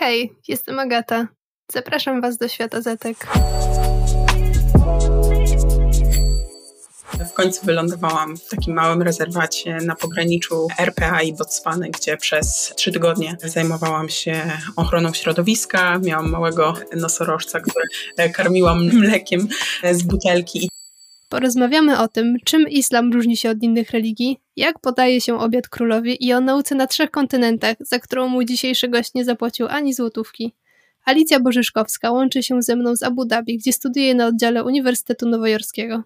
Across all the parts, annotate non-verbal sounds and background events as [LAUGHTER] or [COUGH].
Hej, jestem Agata. Zapraszam Was do świata Zetek. W końcu wylądowałam w takim małym rezerwacie na pograniczu RPA i Botswany, gdzie przez trzy tygodnie zajmowałam się ochroną środowiska. Miałam małego nosorożca, który karmiłam [LAUGHS] mlekiem z butelki. Porozmawiamy o tym, czym islam różni się od innych religii, jak podaje się obiad królowi i o nauce na trzech kontynentach, za którą mój dzisiejszy gość nie zapłacił ani złotówki. Alicja Bożyszkowska łączy się ze mną z Abu Dhabi, gdzie studiuje na oddziale Uniwersytetu Nowojorskiego.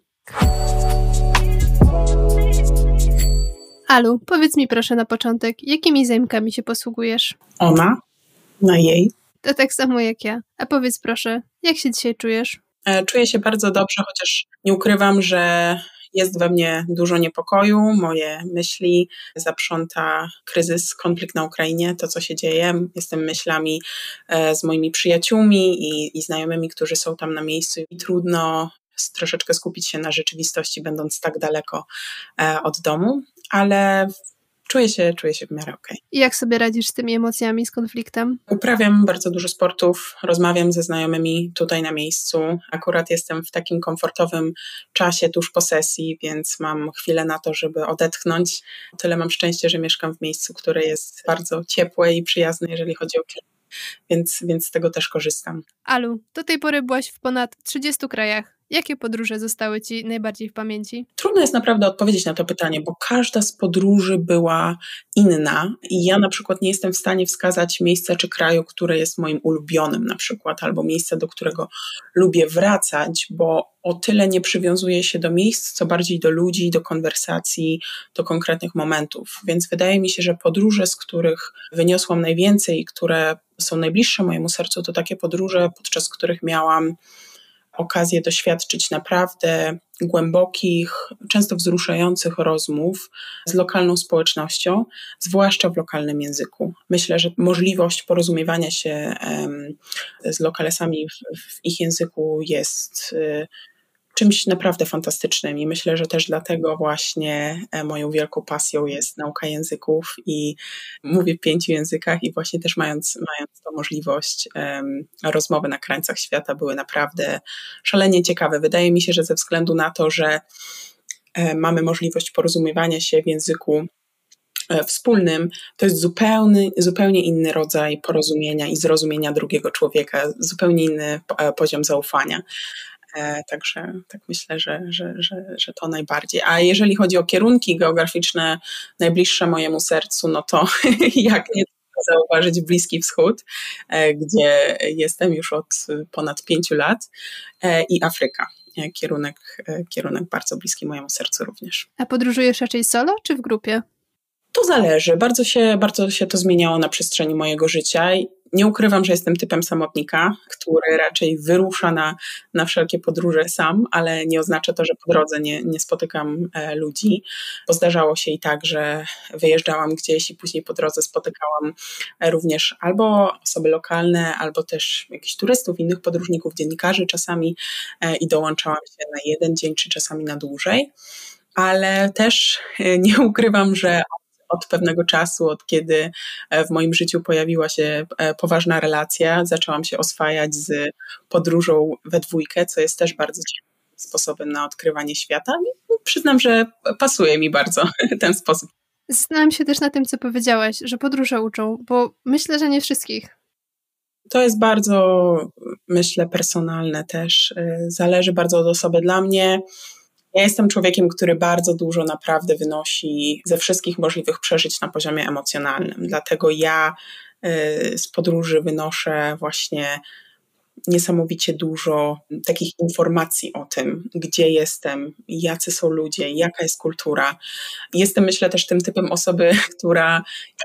Alu, powiedz mi proszę na początek, jakimi zajmkami się posługujesz? Ona, na jej. To tak samo jak ja. A powiedz proszę, jak się dzisiaj czujesz? E, czuję się bardzo dobrze, chociaż nie ukrywam, że jest we mnie dużo niepokoju, moje myśli zaprząta kryzys, konflikt na Ukrainie, to co się dzieje. Jestem myślami e, z moimi przyjaciółmi i, i znajomymi, którzy są tam na miejscu i trudno troszeczkę skupić się na rzeczywistości, będąc tak daleko e, od domu, ale czuję się, czuję się w miarę okej. Okay. I jak sobie radzisz z tymi emocjami, z konfliktem? Uprawiam bardzo dużo sportów, rozmawiam ze znajomymi tutaj na miejscu. Akurat jestem w takim komfortowym czasie tuż po sesji, więc mam chwilę na to, żeby odetchnąć. Tyle mam szczęście, że mieszkam w miejscu, które jest bardzo ciepłe i przyjazne, jeżeli chodzi o klimat więc, więc z tego też korzystam. Alu, do tej pory byłaś w ponad 30 krajach. Jakie podróże zostały Ci najbardziej w pamięci? Trudno jest naprawdę odpowiedzieć na to pytanie, bo każda z podróży była inna i ja na przykład nie jestem w stanie wskazać miejsca czy kraju, które jest moim ulubionym na przykład, albo miejsca, do którego lubię wracać, bo o tyle nie przywiązuję się do miejsc, co bardziej do ludzi, do konwersacji, do konkretnych momentów. Więc wydaje mi się, że podróże, z których wyniosłam najwięcej, które są najbliższe mojemu sercu, to takie podróże, podczas których miałam okazję doświadczyć naprawdę głębokich, często wzruszających rozmów z lokalną społecznością, zwłaszcza w lokalnym języku. Myślę, że możliwość porozumiewania się z lokalesami w, ich języku jest y, czymś naprawdę fantastycznym i myślę, że też dlatego właśnie e, moją wielką pasją jest nauka języków i mówię w pięciu językach i właśnie też mając, mając tą możliwość um, rozmowy na krańcach świata były naprawdę szalenie ciekawe. Wydaje mi się, że ze względu na to, że e, mamy możliwość porozumiewania się w języku e, wspólnym, to jest zupełny, zupełnie inny rodzaj porozumienia i zrozumienia drugiego człowieka, zupełnie inny poziom zaufania. E, także tak myślę, że, że, że, że to najbardziej. A jeżeli chodzi o kierunki geograficzne najbliższe mojemu sercu, no to [LAUGHS] jak nie zauważyć Bliski Wschód, e, gdzie jestem już od ponad pięciu lat e, i Afryka. Kierunek, kierunek bardzo bliski mojemu sercu również. A podróżujesz raczej solo czy w grupie? To zależy. Bardzo się, bardzo się to zmieniało na przestrzeni mojego życia. Nie ukrywam, że jestem typem samotnika, który raczej wyrusza na, na wszelkie podróże sam, ale nie oznacza to, że po drodze nie, nie spotykam e, ludzi, bo zdarzało się i tak, że wyjeżdżałam gdzieś i później po drodze spotykałam e, również albo osoby lokalne, albo też jakichś turystów, innych podróżników, dziennikarzy czasami e, i dołączałam się na jeden dzień, czy czasami na dłużej. Ale też nie ukrywam, że od pewnego czasu, od kiedy e, w moim życiu pojawiła się e, poważna relacja, zaczęłam się oswajać z podróżą we dwójkę, co jest też bardzo ciekawym sposobem na odkrywanie świata. I przyznam, że pasuje mi bardzo [LAUGHS] ten sposób. Zastanawiam się też na tym, co powiedziałaś, że podróże uczą, bo myślę, że nie wszystkich. To jest bardzo, myślę, personalne też. E, zależy bardzo od osoby. Dla mnie ja jestem człowiekiem, który bardzo dużo naprawdę wynosi ze wszystkich możliwych przeżyć na poziomie emocjonalnym. Dlatego ja y, z podróży wynoszę właśnie niesamowicie dużo takich informacji o tym, gdzie jestem, jacy są ludzie, jaka jest kultura. Jestem, myślę, też tym typem osoby, [LAUGHS] która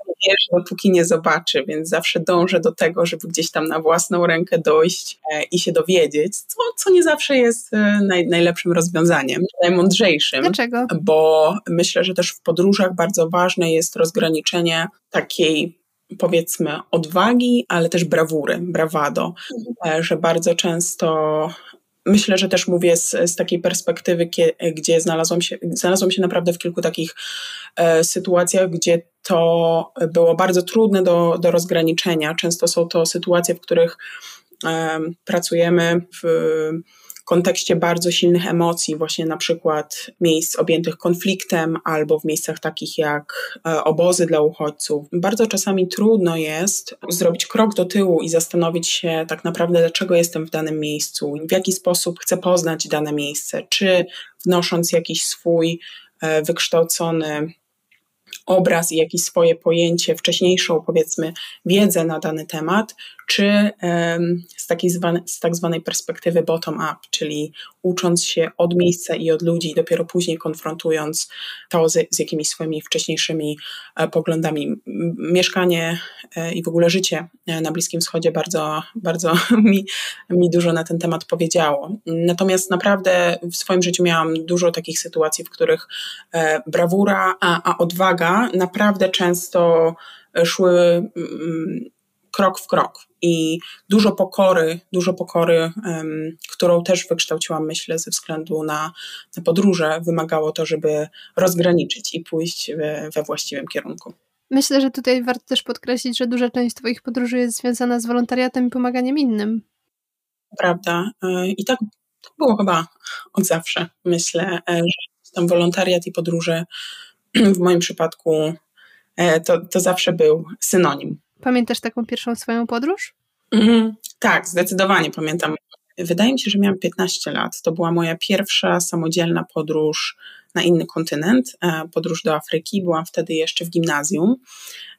nie wierzy, dopóki nie zobaczy, więc zawsze dążę do tego, żeby gdzieś tam na własną rękę dojść e, i się dowiedzieć, co, co nie zawsze jest e, naj, najlepszym rozwiązaniem, najmądrzejszym. Dlaczego? Bo myślę, że też w podróżach bardzo ważne jest rozgraniczenie takiej powiedzmy odwagi, ale też brawury, brawado, mhm. e, że bardzo często myślę, że też mówię z, z takiej perspektywy, gdzie znalazłam się, znalazłam się naprawdę w kilku takich e, sytuacjach, gdzie to było bardzo trudne do, do rozgraniczenia. Często są to sytuacje, w których e, pracujemy w kontekście bardzo silnych emocji, właśnie na przykład miejsc objętych konfliktem albo w miejscach takich jak e, obozy dla uchodźców. Bardzo czasami trudno jest zrobić krok do tyłu i zastanowić się tak naprawdę, dlaczego jestem w danym miejscu, w jaki sposób chcę poznać dane miejsce, czy wnosząc jakiś swój e, wykształcony obraz i jakieś swoje pojęcie, wcześniejszą powiedzmy wiedzę na dany temat, czy z, takiej zwane, z tak zwanej perspektywy bottom-up, czyli ucząc się od miejsca i od ludzi, dopiero później konfrontując to z, z jakimiś swoimi wcześniejszymi e, poglądami. Mieszkanie e, i w ogóle życie e, na Bliskim Wschodzie bardzo, bardzo [LAUGHS] mi, mi dużo na ten temat powiedziało. Natomiast naprawdę w swoim życiu miałam dużo takich sytuacji, w których brawura, a, a odwaga naprawdę często szły krok w krok i dużo pokory, dużo pokory, um, którą też wykształciłam, myślę, ze względu na, na podróże, wymagało to, żeby rozgraniczyć i pójść we, we właściwym kierunku. Myślę, że tutaj warto też podkreślić, że duża część Twoich podróży jest związana z wolontariatem i pomaganiem innym. Prawda. E, I tak było chyba od zawsze. Myślę, e, że ten wolontariat i podróże w moim przypadku e, to, to zawsze był synonim Pamiętasz taką pierwszą swoją podróż? Mhm, tak, zdecydowanie pamiętam. Wydaje mi się, że miałam 15 lat. To była moja pierwsza samodzielna podróż na inny kontynent, e, podróż do Afryki. Byłam wtedy jeszcze w gimnazjum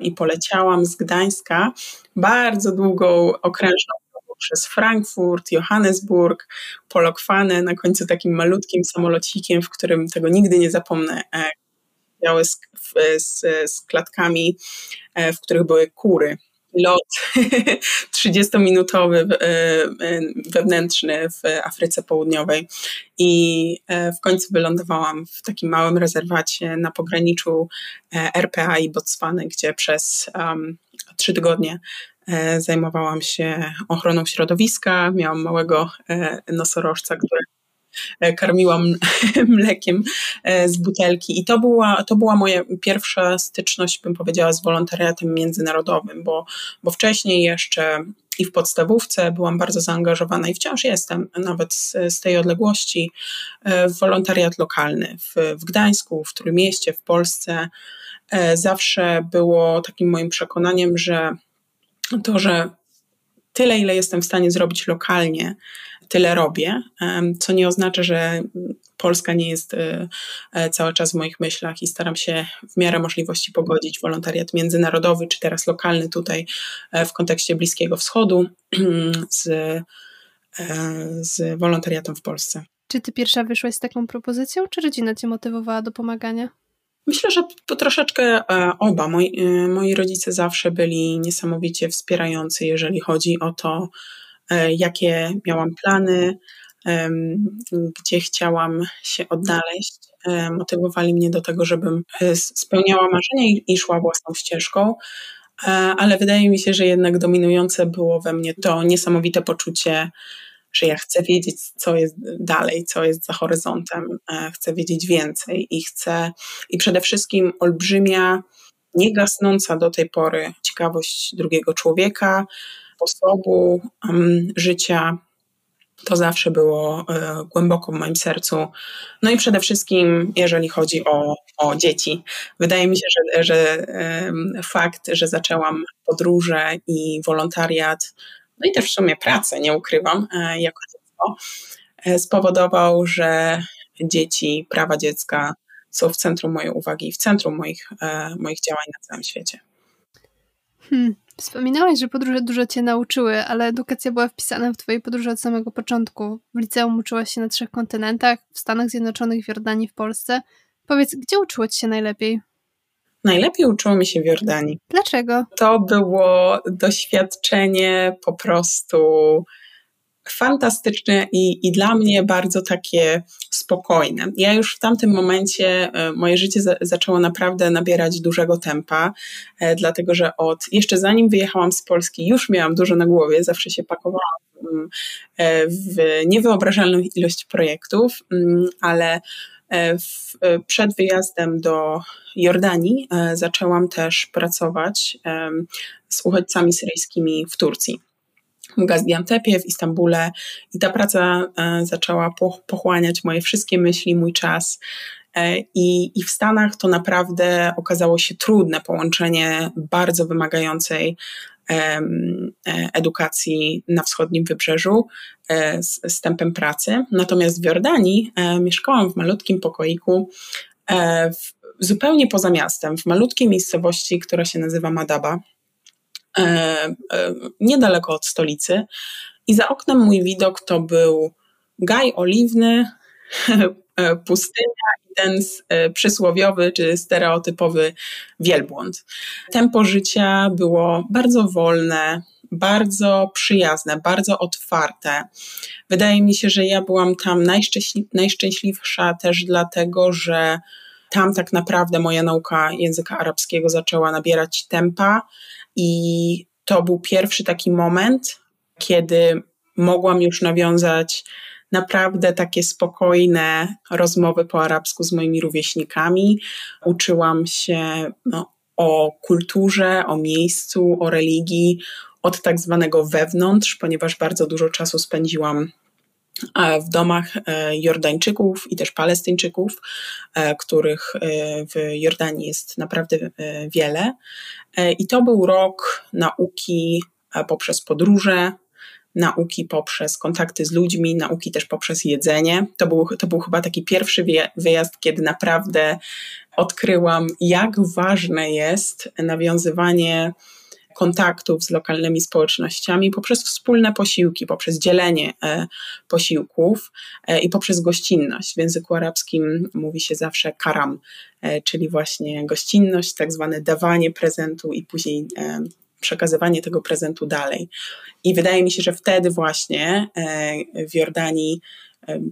i poleciałam z Gdańska bardzo długą okrężną przez Frankfurt, Johannesburg, Polokwane, na końcu takim malutkim samolocikiem, w którym tego nigdy nie zapomnę, e, miały z, z, z klatkami, e, w których były kury lot [LAUGHS] 30-minutowy e, e, wewnętrzny w Afryce Południowej i w końcu wylądowałam w takim małym rezerwacie na pograniczu RPA i Botswany, gdzie przez um, trzy tygodnie zajmowałam się ochroną środowiska. Miałam małego nosorożca, który karmiłam [LAUGHS] mlekiem e, z butelki. I to była, to była moja pierwsza styczność, bym powiedziała, z wolontariatem międzynarodowym, bo, bo wcześniej jeszcze i w podstawówce byłam bardzo zaangażowana i wciąż jestem, nawet z, z tej odległości, e, w wolontariat lokalny w, w Gdańsku, w Trójmieście, w Polsce. Zawsze było takim moim przekonaniem, że to, że tyle, ile jestem w stanie zrobić lokalnie, tyle robię, co nie oznacza, że Polska nie jest e, e, cały czas w moich myślach i staram się w miarę możliwości pogodzić wolontariat międzynarodowy, czy teraz lokalny tutaj e, w kontekście Bliskiego Wschodu [CLEARS THROAT] z, z wolontariatem w Polsce. Czy ty pierwsza wyszłaś z taką propozycją, czy rodzina cię motywowała do pomagania? Myślę, że po troszeczkę oba. Moi, moi rodzice zawsze byli niesamowicie wspierający, jeżeli chodzi o to, jakie miałam plany, gdzie chciałam się odnaleźć. E, motywowali mnie do tego, żebym e, spełniała marzenia i szła własną ścieżką, ale wydaje mi się, że jednak dominujące było we mnie to niesamowite poczucie, że ja chcę wiedzieć, co jest dalej, co jest za horyzontem, chcę wiedzieć więcej i chcę, i przede wszystkim olbrzymia, niegasnąca do tej pory ciekawość drugiego człowieka, sposobu um, życia. To zawsze było e, głęboko w moim sercu. No i przede wszystkim, jeżeli chodzi o, o dzieci. Wydaje mi się, że, że e, fakt, że zaczęłam podróże i wolontariat, no i też w sumie pracę, nie ukrywam, e, jako dziecko, e, spowodował, że dzieci, prawa dziecka są w centrum mojej uwagi, w centrum moich, moich działań na całym świecie. Hmm. Wspominałaś, że podróże dużo cię nauczyły, ale edukacja była wpisana w twojej podróży od samego początku. W liceum uczyłaś się na trzech kontynentach, w Stanach Zjednoczonych, w Jordanii, w Polsce. Powiedz, gdzie uczyło ci się najlepiej? Najlepiej uczyło mi się w Jordanii. Dlaczego? To było doświadczenie po prostu fantastyczne i, i dla mnie bardzo takie spokojne. Ja już w tamtym momencie e, moje życie za, zaczęło naprawdę nabierać dużego tempa, e, dlatego że od jeszcze zanim wyjechałam z Polski, już miałam dużo na głowie, zawsze się pakowałam mm, e, w niewyobrażalną ilość projektów, mm, ale w, przed wyjazdem do Jordanii zaczęłam też pracować z uchodźcami syryjskimi w Turcji Gaziantepie, w Istambule i ta praca e, zaczęła pochłaniać moje wszystkie myśli, mój czas. E, I, I w Stanach to naprawdę okazało się trudne połączenie bardzo wymagającej e, edukacji na wschodnim wybrzeżu z, z tempem pracy. Natomiast w Jordanii mieszkałam w malutkim pokoiku, w, zupełnie poza miastem, w malutkiej miejscowości, która się nazywa Madaba. E, e, niedaleko od stolicy. I za oknem mój widok to był gaj oliwny, [LAUGHS] e, pustynia i ten przysłowiowy czy stereotypowy wielbłąd. Tempo życia było bardzo wolne, bardzo przyjazne, bardzo otwarte. Wydaje mi się, że ja byłam tam najszczęśli najszczęśliwsza też dlatego, że tam tak naprawdę moja nauka języka arabskiego zaczęła nabierać tempa i to był pierwszy taki moment, kiedy mogłam już nawiązać naprawdę takie spokojne rozmowy po arabsku z moimi rówieśnikami. Uczyłam się no, o kulturze, o miejscu, o religii od tak zwanego wewnątrz, ponieważ bardzo dużo czasu spędziłam w domach e, Jordańczyków i też Palestyńczyków, e, których e, w Jordanii jest naprawdę wiele. I to był rok nauki poprzez podróże, nauki poprzez kontakty z ludźmi, nauki też poprzez jedzenie. To był, to był chyba taki pierwszy wyjazd, kiedy naprawdę odkryłam, jak ważne jest nawiązywanie kontaktów z lokalnymi społecznościami poprzez wspólne posiłki, poprzez dzielenie e, posiłków e, i poprzez gościnność. W języku arabskim mówi się zawsze karam, e, czyli właśnie gościnność, tak zwane dawanie prezentu i później przekazywanie tego prezentu dalej. I wydaje mi się, że wtedy właśnie w Jordanii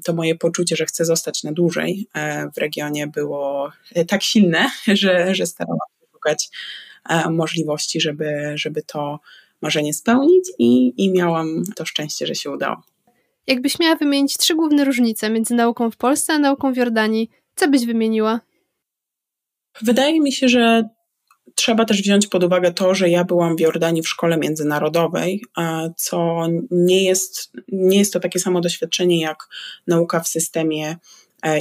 to moje poczucie, że chcę zostać na dłużej w regionie było tak silne, [LAUGHS] że, że starałam się szukać możliwości, żeby, żeby to marzenie spełnić i, i miałam to szczęście, że się udało. Jakbyś miała wymienić trzy główne różnice między nauką w Polsce a nauką w Jordanii, co byś wymieniła? Wydaje mi się, że trzeba też wziąć pod uwagę to, że ja byłam w Jordanii w szkole międzynarodowej, co nie jest, nie jest to takie samo doświadczenie jak nauka w systemie E,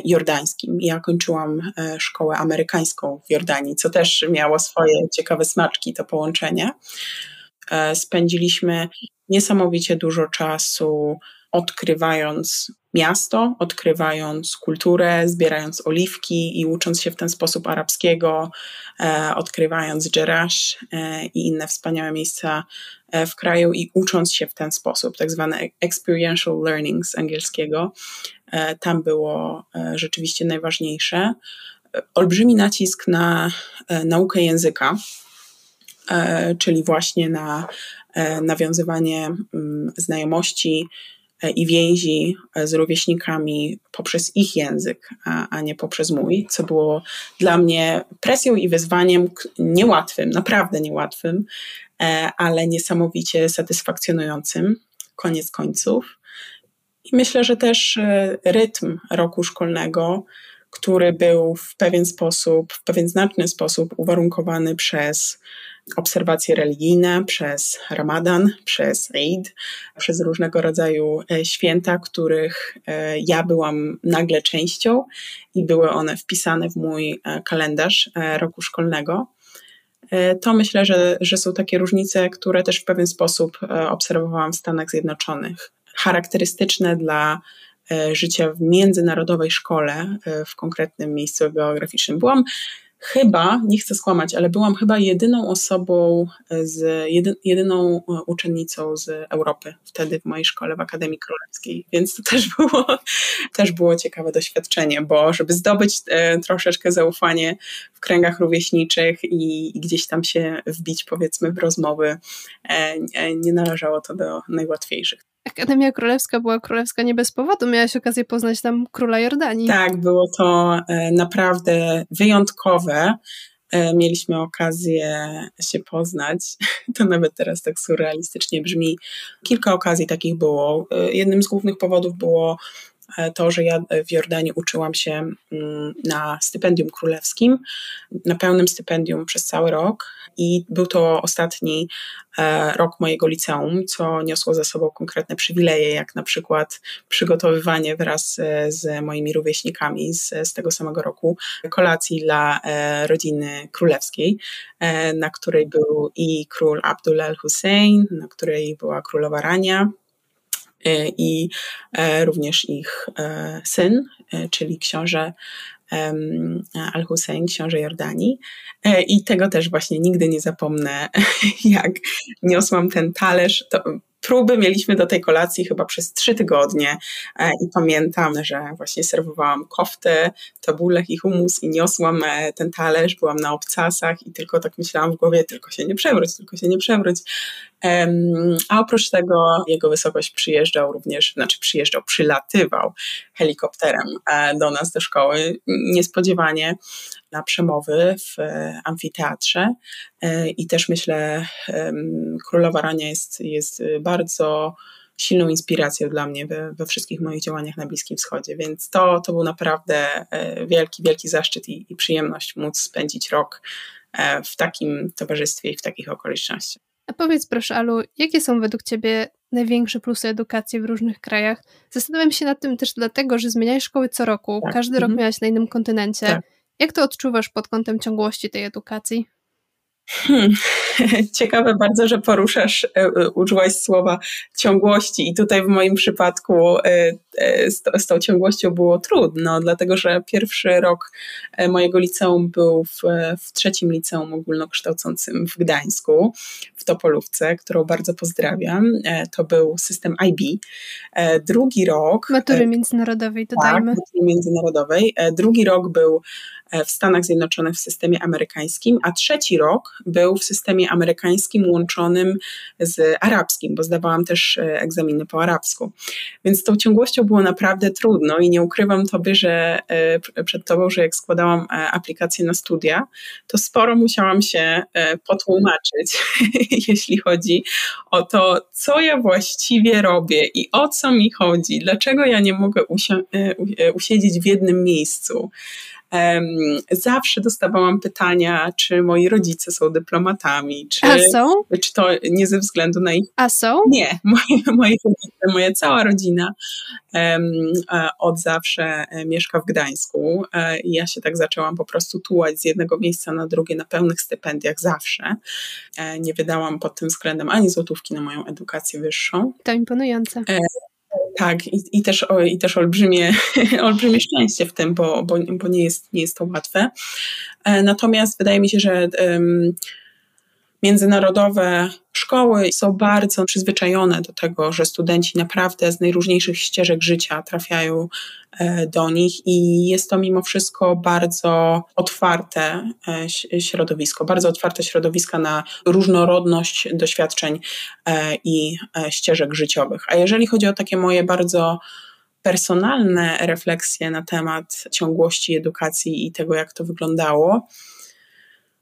jordańskim. Ja kończyłam e, szkołę amerykańską w Jordanii, co też miało swoje ciekawe smaczki, to połączenie. E, spędziliśmy niesamowicie dużo czasu odkrywając miasto, odkrywając kulturę, zbierając oliwki i ucząc się w ten sposób arabskiego, odkrywając Jerash i inne wspaniałe miejsca w kraju i ucząc się w ten sposób, tak zwane experiential learning z angielskiego. E, tam było e, rzeczywiście najważniejsze. Olbrzymi nacisk na e, naukę języka, czyli właśnie na nawiązywanie mm, znajomości i więzi z rówieśnikami poprzez ich język, a, nie poprzez mój, co było dla mnie presją i wyzwaniem niełatwym, naprawdę niełatwym, ale niesamowicie satysfakcjonującym, koniec końców. I myślę, że też e, rytm roku szkolnego, który był w pewien sposób, w pewien znaczny sposób uwarunkowany przez obserwacje religijne, przez Ramadan, przez Eid, przez różnego rodzaju e, święta, których e, ja byłam nagle częścią i były one wpisane w mój kalendarz roku szkolnego. To myślę, że, że są takie różnice, które też w pewien sposób obserwowałam w Stanach Zjednoczonych charakterystyczne dla e, życia w międzynarodowej szkole e, w konkretnym miejscu geograficznym. Byłam chyba, nie chcę skłamać, ale byłam chyba jedyną osobą, e, z, jedyną uczennicą z Europy wtedy w mojej szkole w Akademii Królewskiej, więc to też było, [LAUGHS] też było ciekawe doświadczenie, bo żeby zdobyć troszeczkę zaufanie w kręgach rówieśniczych i, i gdzieś tam się wbić powiedzmy w rozmowy, nie należało to do najłatwiejszych. Akademia Królewska była królewska nie bez powodu. Miałaś okazję poznać tam króla Jordanii. Tak, było to e, naprawdę wyjątkowe. E, mieliśmy okazję się poznać. [LAUGHS] To nawet teraz tak surrealistycznie brzmi. Kilka okazji takich było. E, jednym z głównych powodów było to, że ja w Jordanii uczyłam się mm, na stypendium królewskim, na pełnym stypendium przez cały rok i był to ostatni e, rok mojego liceum, co niosło za sobą konkretne przywileje, jak na przykład przygotowywanie wraz e, z moimi rówieśnikami z, z tego samego roku kolacji dla e, rodziny królewskiej, na której był i król Abdullah al-Hussein, na której była królowa Rania, i również ich syn, czyli książę Al-Hussein, książę Jordanii. E, I tego też właśnie nigdy nie zapomnę, [LAUGHS] jak niosłam ten talerz. To próby mieliśmy do tej kolacji chyba przez trzy tygodnie e, i pamiętam, że właśnie serwowałam koftę, tabulek i humus i niosłam e, ten talerz, byłam na obcasach i tylko tak myślałam w głowie, tylko się nie przewróć, tylko się nie przewróć. A oprócz tego jego wysokość przyjeżdżał również, znaczy przyjeżdżał, przylatywał helikopterem e, do nas do szkoły niespodziewanie na przemowy w e, amfiteatrze e, i też myślę Królowa Rania jest, jest bardzo silną inspiracją dla mnie we, we, wszystkich moich działaniach na Bliskim Wschodzie, więc to, to był naprawdę wielki, wielki zaszczyt i, i przyjemność móc spędzić rok w takim towarzystwie i w takich okolicznościach. A powiedz proszę, Alu, jakie są według Ciebie największe plusy edukacji w różnych krajach? Zastanawiam się nad tym też dlatego, że zmieniasz szkoły co roku, tak. każdy mhm. rok miałaś na innym kontynencie. Tak. Jak to odczuwasz pod kątem ciągłości tej edukacji? Hmm. [LAUGHS] Ciekawe bardzo, że poruszasz, e, e, użyłaś słowa ciągłości i tutaj w moim przypadku e, z, z tą ciągłością było trudno, dlatego że pierwszy rok mojego liceum był w, w trzecim liceum ogólnokształcącym w Gdańsku, w Topolówce, którą bardzo pozdrawiam. To był system IB. Drugi rok... Matury międzynarodowej, dodajmy. Tak, matury międzynarodowej. Drugi rok był w Stanach Zjednoczonych w systemie amerykańskim, a trzeci rok był w systemie amerykańskim łączonym z arabskim, bo zdawałam też e, egzaminy po arabsku. Więc tą ciągłością było naprawdę trudno i nie ukrywam tobie, że e, przed tobą, że jak składałam e, aplikację na studia, to sporo musiałam się potłumaczyć, [LAUGHS] jeśli chodzi o to, co ja właściwie robię i o co mi chodzi, dlaczego ja nie mogę usiedzieć w jednym miejscu. Zawsze dostawałam pytania, czy moi rodzice są dyplomatami, czy, A są? czy to nie ze względu na ich... A są? Nie, [LAUGHS] moje, moje rodzice, moja cała rodzina um, od zawsze e, mieszka w Gdańsku e, i ja się tak zaczęłam po prostu tułać z jednego miejsca na drugie na pełnych stypendiach zawsze. Nie wydałam pod tym względem ani złotówki na moją edukację wyższą. To imponujące. Tak, i, i, też, i też olbrzymie, [LAUGHS] olbrzymie szczęście w tym, bo, bo, bo nie, jest, nie jest to łatwe. E, natomiast wydaje mi się, że um, międzynarodowe szkoły są bardzo przyzwyczajone do tego, że studenci naprawdę z najróżniejszych ścieżek życia trafiają e, do nich i jest to mimo wszystko bardzo otwarte e, środowisko, bardzo otwarte środowiska na różnorodność doświadczeń e, i ścieżek życiowych. A jeżeli chodzi o takie moje bardzo personalne refleksje na temat ciągłości edukacji i tego, jak to wyglądało,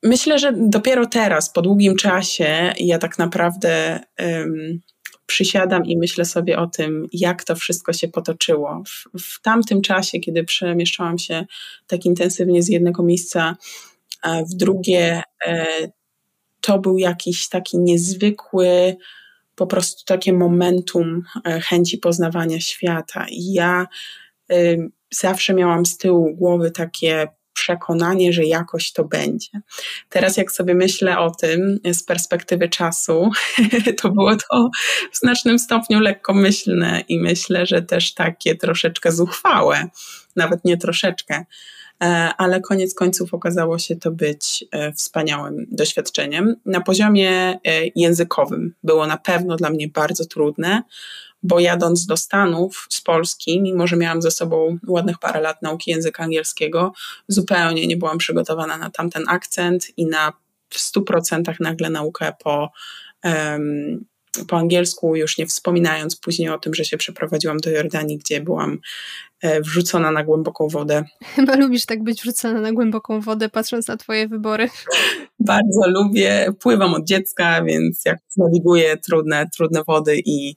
Myślę, że dopiero teraz, po długim czasie, ja tak naprawdę um, przysiadam i myślę sobie o tym, jak to wszystko się potoczyło. W, w tamtym czasie, kiedy przemieszczałam się tak intensywnie z jednego miejsca w drugie, e, to był jakiś taki niezwykły, po prostu takie momentum e, chęci poznawania świata. I ja zawsze miałam z tyłu głowy takie przekonanie, że jakoś to będzie. Teraz, jak sobie myślę o tym z perspektywy czasu, [LAUGHS] to było to w znacznym stopniu lekkomyślne i myślę, że też takie troszeczkę zuchwałe, nawet nie troszeczkę e, ale koniec końców okazało się to być e, wspaniałym doświadczeniem. Na poziomie e, językowym było na pewno dla mnie bardzo trudne, bo jadąc do Stanów z Polski, mimo że miałam ze sobą ładnych parę lat nauki języka angielskiego, zupełnie nie byłam przygotowana na tamten akcent i na w stu procentach nagle naukę po, um, po angielsku, już nie wspominając później o tym, że się przeprowadziłam do Jordanii, gdzie byłam e, wrzucona na głęboką wodę. Chyba lubisz tak być wrzucona na głęboką wodę, patrząc na Twoje wybory. Bardzo lubię, pływam od dziecka, więc jak nawiguję trudne, trudne wody i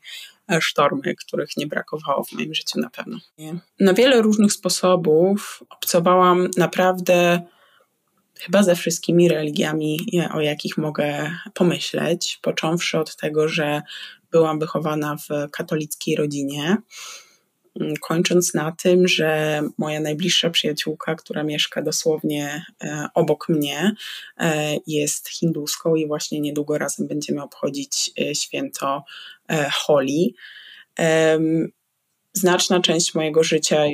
sztormy, których nie brakowało w moim życiu na pewno. Na wiele różnych sposobów obcowałam naprawdę chyba ze wszystkimi religiami, o jakich mogę pomyśleć, począwszy od tego, że byłam wychowana w katolickiej rodzinie, kończąc na tym, że moja najbliższa przyjaciółka, która mieszka dosłownie e, obok mnie, e, jest hinduską i właśnie niedługo razem będziemy obchodzić e, święto Holi znaczna część mojego życia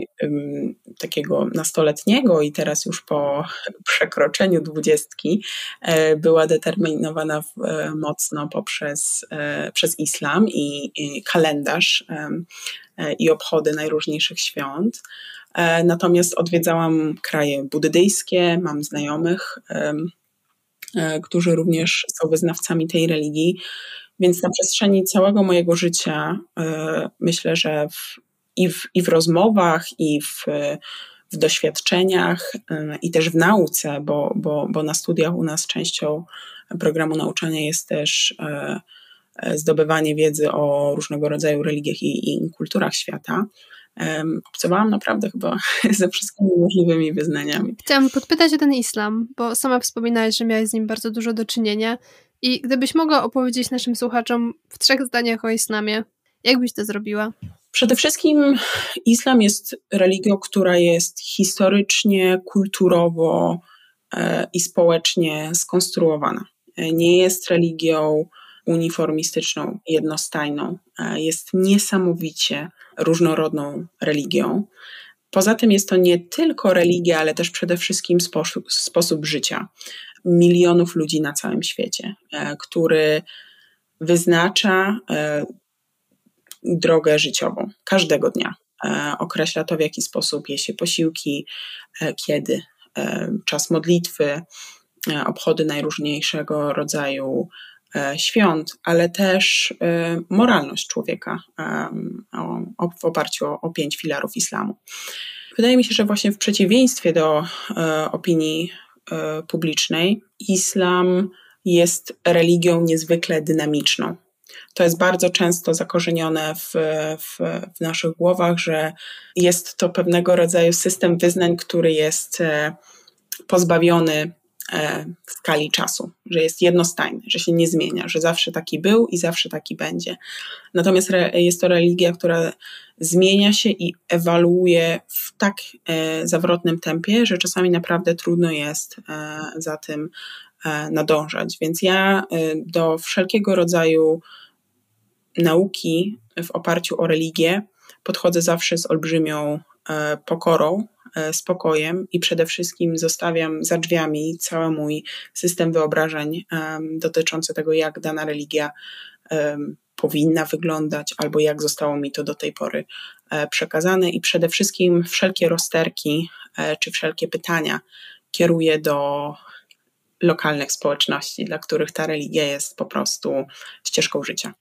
takiego nastoletniego i teraz już po [LAUGHS] przekroczeniu dwudziestki e, była determinowana e, mocno poprzez e, przez islam i kalendarz i obchody najróżniejszych świąt. Natomiast odwiedzałam kraje buddyjskie, mam znajomych, którzy również są wyznawcami tej religii. Więc na przestrzeni całego mojego życia myślę, że w i w, i w rozmowach, i w, w doświadczeniach, y, i też w nauce, bo, bo, bo na studiach u nas częścią programu nauczania jest też e, e, zdobywanie wiedzy o różnego rodzaju religiach i, i kulturach świata. Obcowałam naprawdę chyba [LAUGHS] ze wszystkimi możliwymi wyznaniami. Chciałam podpytać o ten islam, bo sama wspominałaś, że miałaś z nim bardzo dużo do czynienia. I gdybyś mogła opowiedzieć naszym słuchaczom w trzech zdaniach o islamie, jak byś to zrobiła? Przede wszystkim islam jest religią, która jest historycznie, kulturowo e, i społecznie skonstruowana. E, nie jest religią uniformistyczną, jednostajną. E, jest niesamowicie różnorodną religią. Poza tym jest to nie tylko religia, ale też przede wszystkim sposób, sposób życia milionów ludzi na całym świecie, który wyznacza drogę życiową każdego dnia. E, określa to, w jaki sposób je się posiłki, e, kiedy, e, czas modlitwy, obchody najróżniejszego rodzaju świąt, ale też moralność człowieka w oparciu o, o pięć filarów islamu. Wydaje mi się, że właśnie w przeciwieństwie do opinii publicznej, islam jest religią niezwykle dynamiczną. To jest bardzo często zakorzenione w, w, w, naszych głowach, że jest to pewnego rodzaju system wyznań, który jest e, pozbawiony e, skali czasu, że jest jednostajny, że się nie zmienia, że zawsze taki był i zawsze taki będzie. Natomiast jest to religia, która zmienia się i ewaluuje w tak e, zawrotnym tempie, że czasami naprawdę trudno jest za tym nadążać. Więc ja do wszelkiego rodzaju nauki w oparciu o religię podchodzę zawsze z olbrzymią e, pokorą, e, spokojem i przede wszystkim zostawiam za drzwiami cały mój system wyobrażeń dotyczący tego, jak dana religia powinna wyglądać, albo jak zostało mi to do tej pory e, przekazane, i przede wszystkim wszelkie rozterki czy wszelkie pytania kieruję do lokalnych społeczności, dla których ta religia jest po prostu ścieżką życia.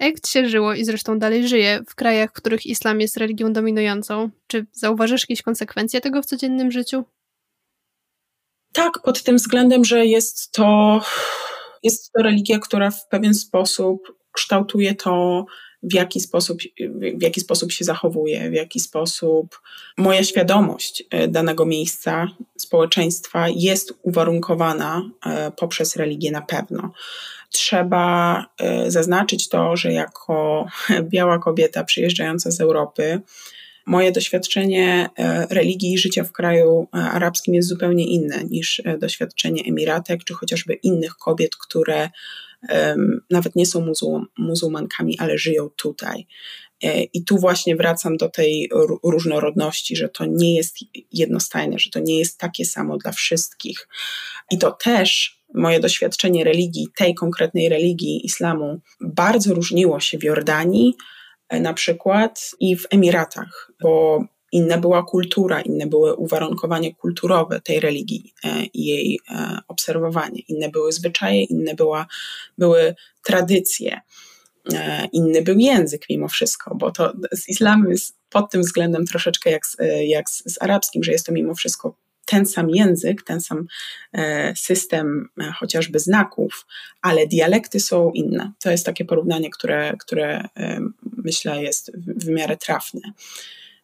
Ci się żyło i zresztą dalej żyje w krajach, w których islam jest religią dominującą? Czy zauważysz jakieś konsekwencje tego w codziennym życiu? Tak, pod tym względem, że jest to, jest to religia, która w pewien sposób kształtuje to, w jaki sposób, w jaki sposób się zachowuje, w jaki sposób moja świadomość e, danego miejsca, społeczeństwa jest uwarunkowana e, poprzez religię na pewno. Trzeba e, zaznaczyć to, że jako [LAUGHS] biała kobieta przyjeżdżająca z Europy, moje doświadczenie religii i życia w kraju arabskim jest zupełnie inne niż doświadczenie Emiratek czy chociażby innych kobiet, które nawet nie są muzułmankami, ale żyją tutaj. E, I tu właśnie wracam do tej różnorodności, że to nie jest jednostajne, że to nie jest takie samo dla wszystkich. I to też moje doświadczenie religii, tej konkretnej religii islamu, bardzo różniło się w Jordanii e, na przykład i w Emiratach, bo inna była kultura, inne były uwarunkowania kulturowe tej religii e, i jej obserwowanie, inne były zwyczaje, inne była, były tradycje. E, inny był język mimo wszystko, bo to z islamem jest pod tym względem troszeczkę jak z, e, jak z, z arabskim, że jest to mimo wszystko ten sam język, ten sam e, system chociażby znaków, ale dialekty są inne. To jest takie porównanie, które, które myślę jest w miarę trafne.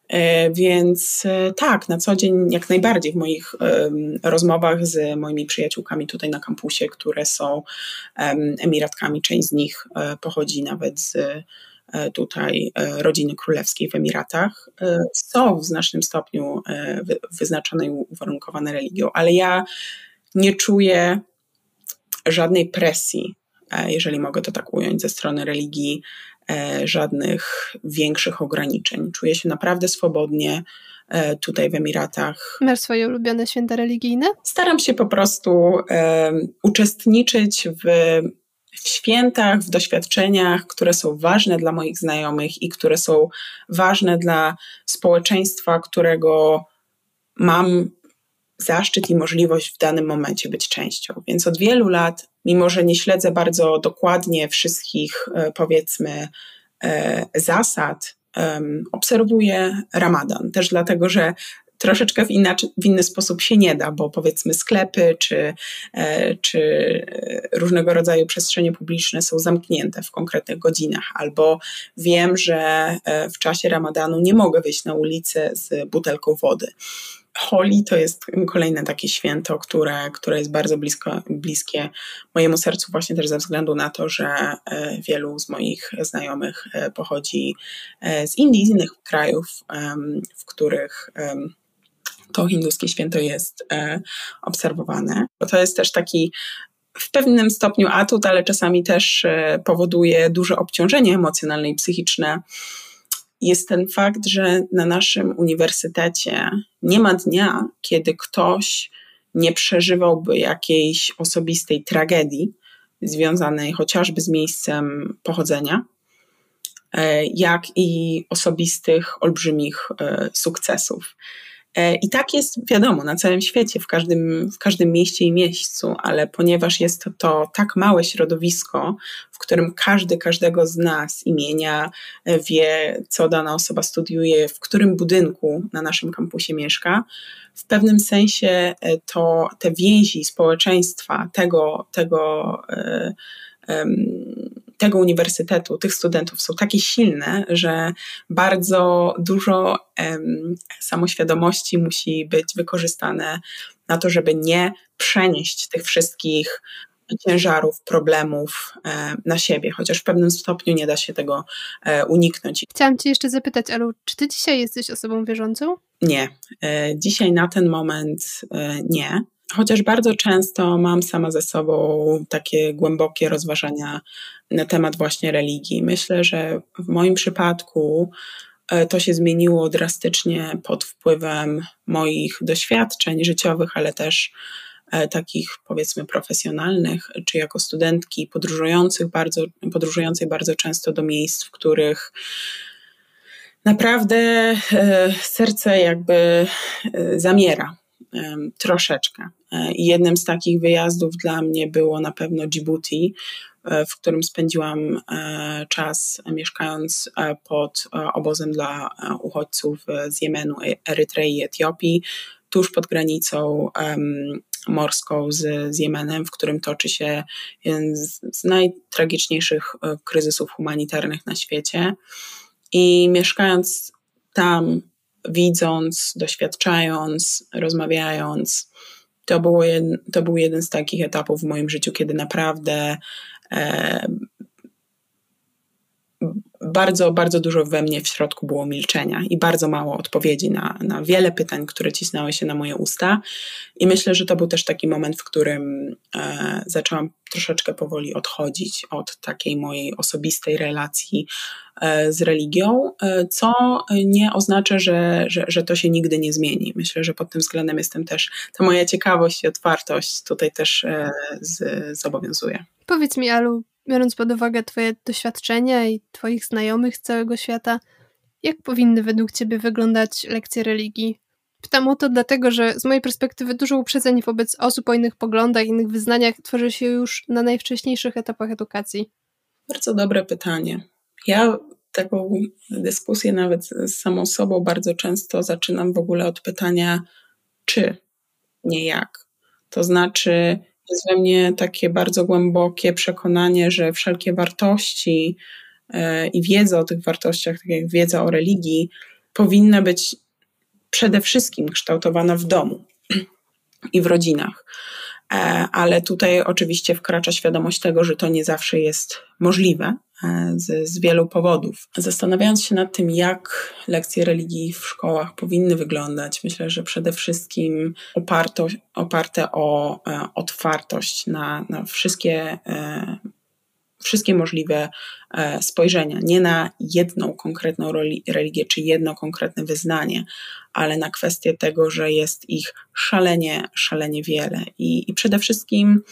E, więc e, tak, na co dzień jak najbardziej w moich rozmowach z moimi przyjaciółkami tutaj na kampusie, które są Emiratkami, część z nich e, pochodzi nawet z tutaj rodziny królewskiej w Emiratach, są w znacznym stopniu wyznaczone i uwarunkowane religią, ale ja nie czuję żadnej presji, jeżeli mogę to tak ująć, ze strony religii żadnych większych ograniczeń. Czuję się naprawdę swobodnie e, tutaj w Emiratach. Masz swoje ulubione święta religijne? Staram się po prostu um, uczestniczyć w, w świętach, w doświadczeniach, które są ważne dla moich znajomych i które są ważne dla społeczeństwa, którego mam zaszczyt i możliwość w danym momencie być częścią. Więc od wielu lat, mimo że nie śledzę bardzo dokładnie wszystkich, e, powiedzmy, e, zasad, obserwuję Ramadan. Też dlatego, że troszeczkę w, w inny sposób się nie da, bo powiedzmy sklepy czy, e, czy różnego rodzaju przestrzenie publiczne są zamknięte w konkretnych godzinach, albo wiem, że w czasie ramadanu nie mogę wyjść na ulicę z butelką wody. Holi to jest kolejne takie święto, które, które jest bardzo blisko, bliskie mojemu sercu, właśnie też ze względu na to, że e, wielu z moich znajomych e, pochodzi e, z Indii, z innych krajów, w których to hinduskie święto jest obserwowane. To jest też taki w pewnym stopniu atut, ale czasami też powoduje duże obciążenie emocjonalne i psychiczne jest ten fakt, że na naszym uniwersytecie nie ma dnia, kiedy ktoś nie przeżywałby jakiejś osobistej tragedii związanej chociażby z miejscem pochodzenia, e, jak i osobistych, olbrzymich e, sukcesów. E, I tak jest, wiadomo, na całym świecie, w każdym, w każdym mieście i miejscu, ale ponieważ jest to, to tak małe środowisko, w którym każdy każdego z nas imienia e, wie, co dana osoba studiuje, w którym budynku na naszym kampusie mieszka, w pewnym sensie e, to te więzi społeczeństwa, tego, tego tego uniwersytetu, tych studentów są takie silne, że bardzo dużo samoświadomości musi być wykorzystane na to, żeby nie przenieść tych wszystkich ciężarów, problemów na siebie, chociaż w pewnym stopniu nie da się tego e, uniknąć. Chciałam Cię jeszcze zapytać, Alu, czy Ty dzisiaj jesteś osobą wierzącą? Nie. E, dzisiaj na ten moment e, nie. Chociaż bardzo często mam sama ze sobą takie głębokie rozważania na temat właśnie religii. Myślę, że w moim przypadku e, to się zmieniło drastycznie pod wpływem moich doświadczeń życiowych, ale też e, takich powiedzmy profesjonalnych, czy jako studentki podróżujących bardzo, podróżującej bardzo często do miejsc, w których naprawdę e, serce jakby zamiera troszeczkę. E, jednym z takich wyjazdów dla mnie było na pewno Djibouti, e, w którym spędziłam e, czas mieszkając pod obozem dla uchodźców z Jemenu, Erytrei i Etiopii, tuż pod granicą morską z, z Jemenem, w którym toczy się jeden z, z najtragiczniejszych kryzysów humanitarnych na świecie. I mieszkając tam widząc, doświadczając, rozmawiając. To, było jed, to był jeden z takich etapów w moim życiu, kiedy naprawdę e, bardzo, bardzo dużo we mnie w środku było milczenia i bardzo mało odpowiedzi na, na wiele pytań, które cisnęły się na moje usta. I myślę, że to był też taki moment, w którym e, zaczęłam troszeczkę powoli odchodzić od takiej mojej osobistej relacji e, z religią, e, co nie oznacza, że, że, że to się nigdy nie zmieni. Myślę, że pod tym względem jestem też, ta moja ciekawość i otwartość tutaj też e, zobowiązuje. Powiedz mi, Alu, biorąc pod uwagę Twoje doświadczenia i Twoich znajomych z całego świata, jak powinny według Ciebie wyglądać lekcje religii? Pytam o to dlatego, że z mojej perspektywy dużo uprzedzeń wobec osób o innych poglądach, innych wyznaniach tworzy się już na najwcześniejszych etapach edukacji. Bardzo dobre pytanie. Ja taką dyskusję nawet z samą sobą bardzo często zaczynam w ogóle od pytania, czy, nie jak. To znaczy, jest we mnie takie bardzo głębokie przekonanie, że wszelkie wartości e, i wiedza o tych wartościach, tak jak wiedza o religii, powinna być przede wszystkim kształtowana w domu i w rodzinach. E, ale tutaj oczywiście wkracza świadomość tego, że to nie zawsze jest możliwe z, z wielu powodów. Zastanawiając się nad tym, jak lekcje religii w szkołach powinny wyglądać, myślę, że przede wszystkim oparto, oparte o e, otwartość na, na wszystkie wszystkie możliwe e, spojrzenia, nie na jedną konkretną religię czy jedno konkretne wyznanie, ale na kwestię tego, że jest ich szalenie, szalenie wiele. I, i przede wszystkim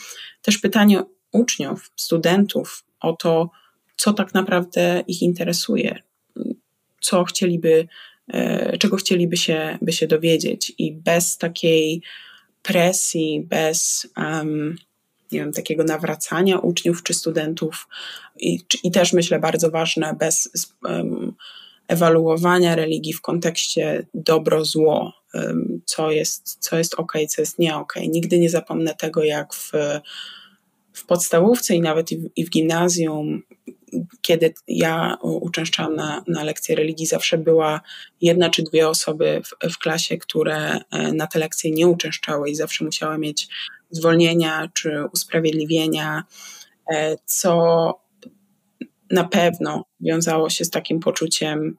też pytanie uczniów, studentów o to, co tak naprawdę ich interesuje, co chcieliby, e, czego chcieliby się, by się dowiedzieć. I bez takiej presji, bez um, nie wiem, takiego nawracania uczniów czy studentów i, i też myślę bardzo ważne, bez um, ewaluowania religii w kontekście dobro-zło, co jest, co jest ok, co jest nie ok. Nigdy nie zapomnę tego, jak w, w podstawówce i nawet i w, i w gimnazjum, kiedy ja uczęszczałam na, na lekcje religii, zawsze była jedna czy dwie osoby w, w klasie, które e, na te lekcje nie uczęszczały i zawsze musiała mieć zwolnienia czy usprawiedliwienia, e, co na pewno wiązało się z takim poczuciem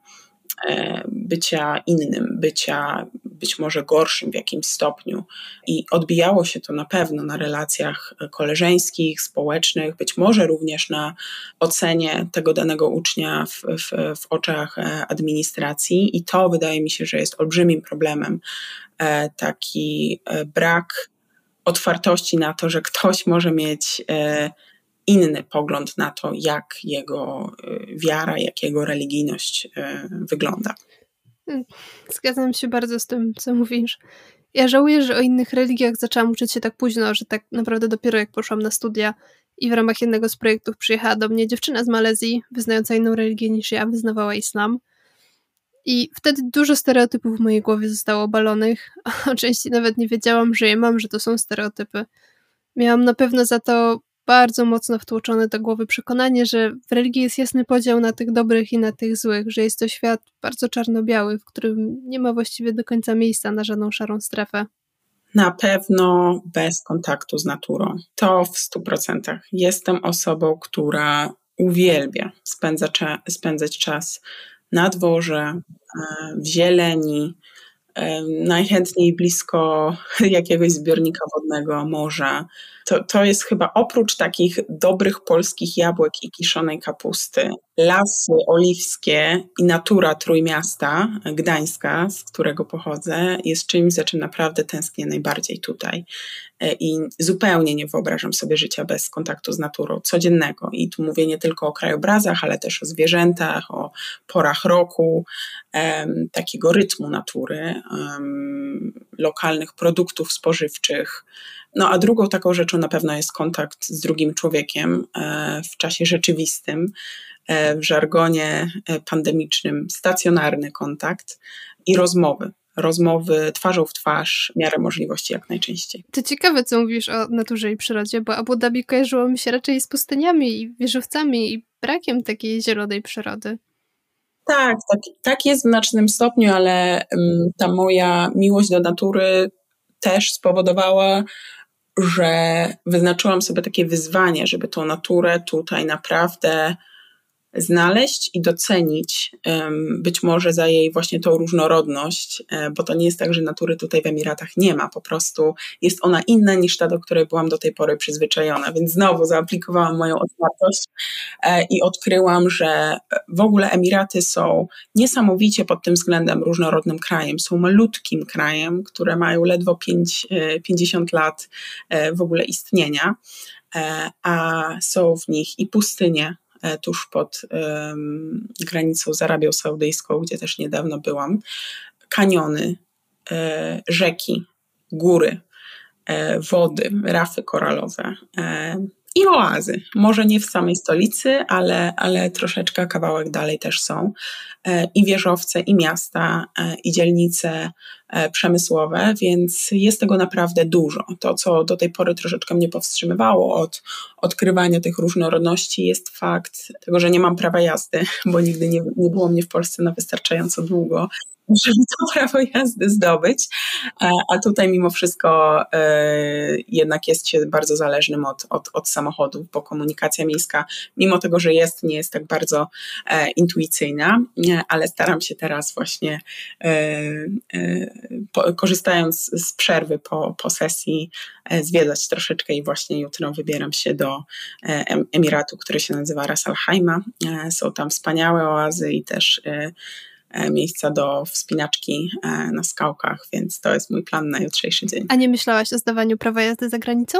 e, bycia innym, bycia być może gorszym w jakimś stopniu. I odbijało się to na pewno na relacjach koleżeńskich, społecznych, być może również na ocenie tego danego ucznia w, w, w oczach e, administracji. I to wydaje mi się, że jest olbrzymim problemem. Taki brak otwartości na to, że ktoś może mieć e, inny pogląd na to, jak jego e, wiara, jak jego religijność e, wygląda. Zgadzam się bardzo z tym, co mówisz. Ja żałuję, że o innych religiach zaczęłam uczyć się tak późno, że tak naprawdę dopiero jak poszłam na studia i w ramach jednego z projektów przyjechała do mnie dziewczyna z Malezji, wyznająca inną religię niż ja, wyznawała islam. I wtedy dużo stereotypów w mojej głowie zostało obalonych, a części nawet nie wiedziałam, że je mam, że to są stereotypy. Miałam na pewno za to bardzo mocno wtłoczone do głowy przekonanie, że w religii jest jasny podział na tych dobrych i na tych złych, że jest to świat bardzo czarno-biały, w którym nie ma właściwie do końca miejsca na żadną szarą strefę. Na pewno bez kontaktu z naturą. To w stu procentach. Jestem osobą, która uwielbia spędza, spędzać czas na dworze, e, w zieleni, e, najchętniej blisko [LAUGHS] jakiegoś zbiornika wodnego, morza. To, to jest chyba oprócz takich dobrych polskich jabłek i kiszonej kapusty, lasy oliwskie i natura Trójmiasta, Gdańska, z którego pochodzę, jest czymś, za czym naprawdę tęsknię najbardziej tutaj. E, I zupełnie nie wyobrażam sobie życia bez kontaktu z naturą codziennego. I tu mówię nie tylko o krajobrazach, ale też o zwierzętach, o porach roku, um, takiego rytmu natury, um, lokalnych produktów spożywczych. No a drugą taką rzeczą na pewno jest kontakt z drugim człowiekiem e, w czasie rzeczywistym, e, w żargonie pandemicznym, stacjonarny kontakt i rozmowy rozmowy twarzą w twarz, miarę możliwości jak najczęściej. To ciekawe, co mówisz o naturze i przyrodzie, bo Abu Dhabi kojarzyło mi się raczej z pustyniami i wieżowcami i brakiem takiej zielonej przyrody. Tak, tak, tak jest w znacznym stopniu, ale um, ta moja miłość do natury też spowodowała, że wyznaczyłam sobie takie wyzwanie, żeby tą naturę tutaj naprawdę znaleźć i docenić być może za jej właśnie tą różnorodność, e, bo to nie jest tak, że natury tutaj w Emiratach nie ma, po prostu jest ona inna niż ta, do której byłam do tej pory przyzwyczajona, więc znowu zaaplikowałam moją otwartość e, i odkryłam, że w ogóle Emiraty są niesamowicie pod tym względem różnorodnym krajem, są malutkim krajem, które mają ledwo 5, 50 e, lat w ogóle istnienia, a są w nich i pustynie, E, tuż pod granicą z Arabią Saudyjską, gdzie też niedawno byłam, kaniony, e, rzeki, góry, e, wody, rafy koralowe. I oazy. Może nie w samej stolicy, ale, ale troszeczkę kawałek dalej też są. E, I wieżowce, i miasta, e, i dzielnice e, przemysłowe, więc jest tego naprawdę dużo. To, co do tej pory troszeczkę mnie powstrzymywało od odkrywania tych różnorodności, jest fakt tego, że nie mam prawa jazdy, bo nigdy nie, nie było mnie w Polsce na wystarczająco długo żeby to [LAUGHS] prawo jazdy zdobyć, a tutaj mimo wszystko e, jednak jest się bardzo zależnym od, od, od samochodów, bo komunikacja miejska, mimo tego, że jest, nie jest tak bardzo e, intuicyjna, ale staram się teraz właśnie, e, korzystając z przerwy po, po sesji, zwiedzać troszeczkę i właśnie jutro wybieram się do Emiratu, który się nazywa Ras Al. Są tam wspaniałe oazy i też E, miejsca do wspinaczki e, na skałkach, więc to jest mój plan na jutrzejszy dzień. A nie myślałaś o zdawaniu prawa jazdy za granicą?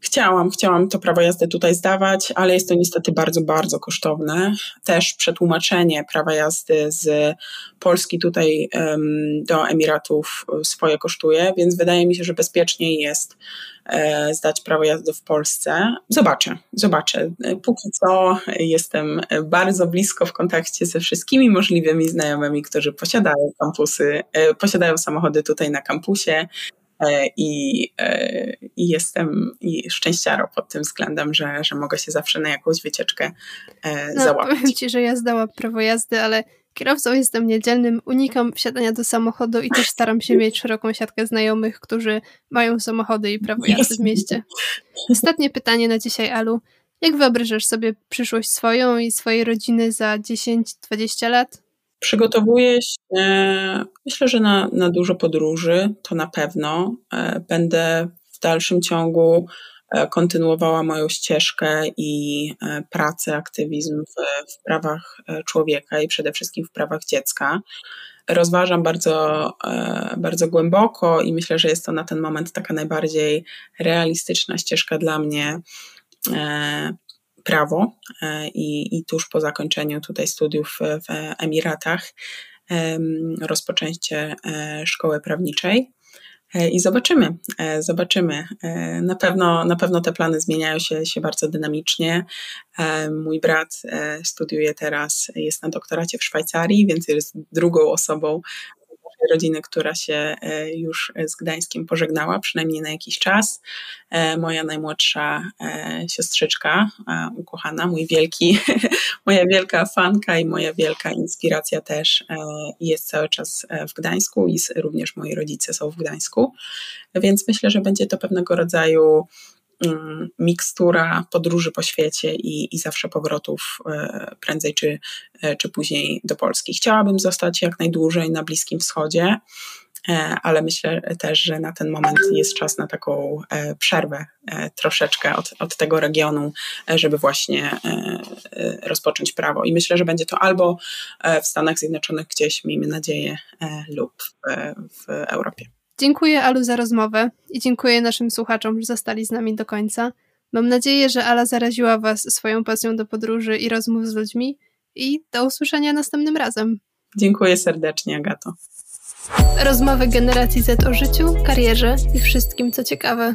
Chciałam, chciałam to prawo jazdy tutaj zdawać, ale jest to niestety bardzo, bardzo kosztowne. Też przetłumaczenie prawa jazdy z Polski tutaj um, do Emiratów swoje kosztuje, więc wydaje mi się, że bezpieczniej jest e, zdać prawo jazdy w Polsce. Zobaczę, zobaczę. Póki co jestem bardzo blisko w kontakcie ze wszystkimi możliwymi znajomymi, którzy posiadają kampusy, e, posiadają samochody tutaj na kampusie E, i, e, i jestem i szczęściaro pod tym względem, że, że mogę się zawsze na jakąś wycieczkę e, no, załapać. Powiem Ci, że ja zdałam prawo jazdy, ale kierowcą jestem niedzielnym, unikam wsiadania do samochodu i też staram się mieć szeroką siatkę znajomych, którzy mają samochody i prawo jazdy w mieście. Ostatnie pytanie na dzisiaj, Alu. Jak wyobrażasz sobie przyszłość swoją i swojej rodziny za 10-20 lat? Przygotowuję się, myślę, że na, na dużo podróży, to na pewno. E, będę w dalszym ciągu e, kontynuowała moją ścieżkę i e, pracę, aktywizm w, w prawach człowieka i przede wszystkim w prawach dziecka. Rozważam bardzo, bardzo głęboko i myślę, że jest to na ten moment taka najbardziej realistyczna ścieżka dla mnie prawo e, i, i tuż po zakończeniu tutaj studiów w Emiratach rozpoczęcie e, szkoły prawniczej. E, I zobaczymy, zobaczymy. Na pewno, na pewno te plany zmieniają się, się bardzo dynamicznie. Mój brat studiuje teraz, jest na doktoracie w Szwajcarii, więc jest drugą osobą rodziny, która się e, już z Gdańskiem pożegnała, przynajmniej na jakiś czas. E, moja najmłodsza e, siostrzyczka, ukochana, mój wielki, [LAUGHS] moja wielka fanka i moja wielka inspiracja też jest cały czas w Gdańsku i również moi rodzice są w Gdańsku. Więc myślę, że będzie to pewnego rodzaju mikstura podróży po świecie i, i zawsze powrotów e, prędzej czy, e, czy później do Polski. Chciałabym zostać jak najdłużej na Bliskim Wschodzie, ale myślę też, że na ten moment jest czas na taką przerwę troszeczkę od, od tego regionu, żeby właśnie rozpocząć prawo. I myślę, że będzie to albo w Stanach Zjednoczonych gdzieś, miejmy nadzieję, lub w Europie. Dziękuję Alu za rozmowę i dziękuję naszym słuchaczom, że zostali z nami do końca. Mam nadzieję, że Ala zaraziła Was swoją pasją do podróży i rozmów z ludźmi i do usłyszenia następnym razem. Dziękuję serdecznie, Agato. Rozmowy generacji Z o życiu, karierze i wszystkim, co ciekawe.